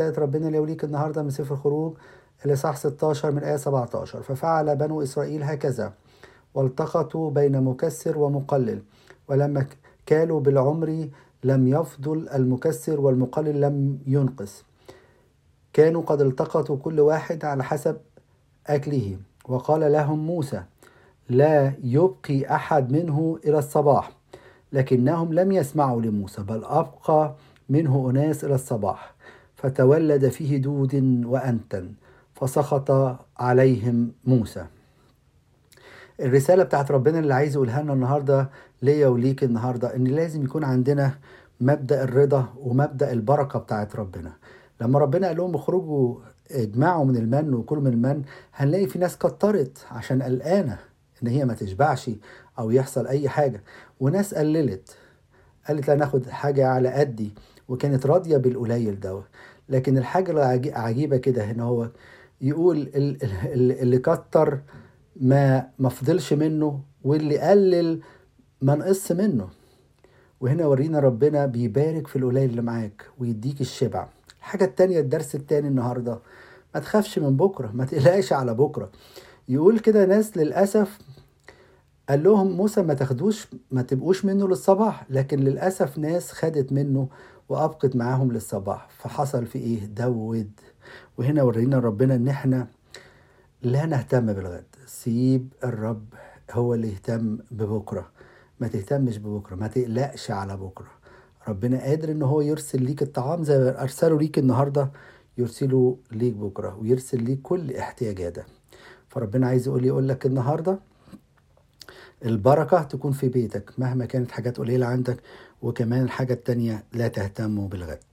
ربنا ليوليك النهاردة من سفر الخروج الإصحاح 16 من آية 17 ففعل بنو إسرائيل هكذا والتقطوا بين مكسر ومقلل ولما كالوا بالعمر لم يفضل المكسر والمقلل لم ينقص. كانوا قد التقطوا كل واحد على حسب أكله. وقال لهم موسى لا يبقي أحد منه إلى الصباح لكنهم لم يسمعوا لموسى بل أبقى منه أناس إلى الصباح. فتولد فيه دود وأنتن فسخط عليهم موسى. الرسالة بتاعت ربنا اللي عايز يقولها لنا النهاردة ليا وليك النهاردة إن لازم يكون عندنا مبدأ الرضا ومبدأ البركة بتاعت ربنا. لما ربنا قال لهم اخرجوا اجمعوا من المن وكلوا من المن هنلاقي في ناس كترت عشان قلقانة إن هي ما تشبعش أو يحصل أي حاجة. وناس قللت قالت لا ناخد حاجة على قدي. وكانت راضية بالقليل ده لكن الحاجة العجيبة كده هنا هو يقول اللي كتر ما ما فضلش منه واللي قلل ما نقص منه. وهنا ورينا ربنا بيبارك في القليل اللي معاك ويديك الشبع. الحاجة التانية الدرس التاني النهاردة ما تخافش من بكرة ما تقلقش على بكرة. يقول كده ناس للأسف قال لهم موسى ما تاخدوش ما تبقوش منه للصباح لكن للأسف ناس خدت منه وأبقت معاهم للصباح. فحصل في إيه؟ دود. وهنا ورينا ربنا إن إحنا لا نهتم بالغد. سيب الرب هو اللي يهتم ببكرة. ما تهتمش ببكرة. ما تقلقش على بكرة. ربنا قادر إن هو يرسل ليك الطعام زي ما ارسله ليك النهارده يرسله ليك بكرة ويرسل ليك كل احتياجاتك. فربنا عايز يقول يقول لك النهارده البركة تكون في بيتك مهما كانت حاجات قليلة عندك وكمان الحاجة التانية لا تهتموا بالغد